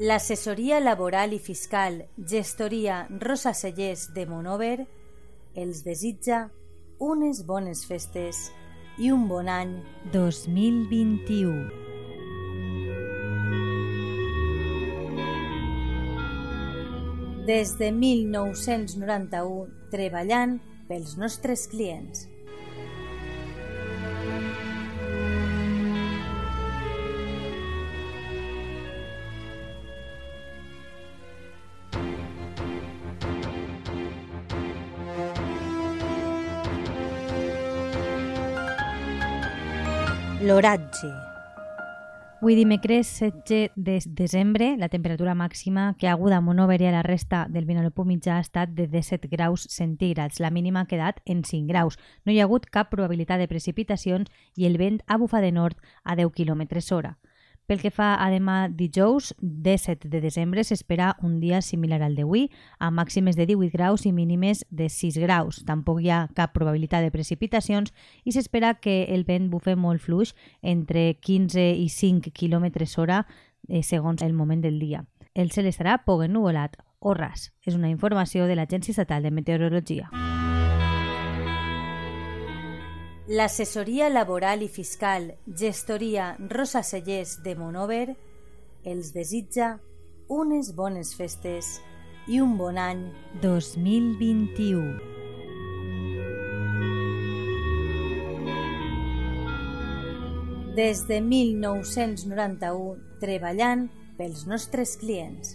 L'assessoria laboral i fiscal Gestoria Rosa Cellers de Monover els desitja unes bones festes i un bon any 2021. Des de 1991 treballant pels nostres clients. L'oratge. Avui dimecres 16 de desembre, la temperatura màxima que ha hagut a Monover i a la resta del Vinalopó mitjà ha estat de 17 graus centígrads. La mínima ha quedat en 5 graus. No hi ha hagut cap probabilitat de precipitacions i el vent ha bufat de nord a 10 km hora. Pel que fa a demà dijous, 17 de desembre, s'espera un dia similar al d'avui, amb màximes de 18 graus i mínimes de 6 graus. Tampoc hi ha cap probabilitat de precipitacions i s'espera que el vent bufe molt fluix entre 15 i 5 km hora eh, segons el moment del dia. El cel estarà poc ennuvolat o ras. És una informació de l'Agència Estatal de Meteorologia. L'assessoria laboral i fiscal Gestoria Rosa Cellers de Monover els desitja unes bones festes i un bon any 2021. Des de 1991 treballant pels nostres clients.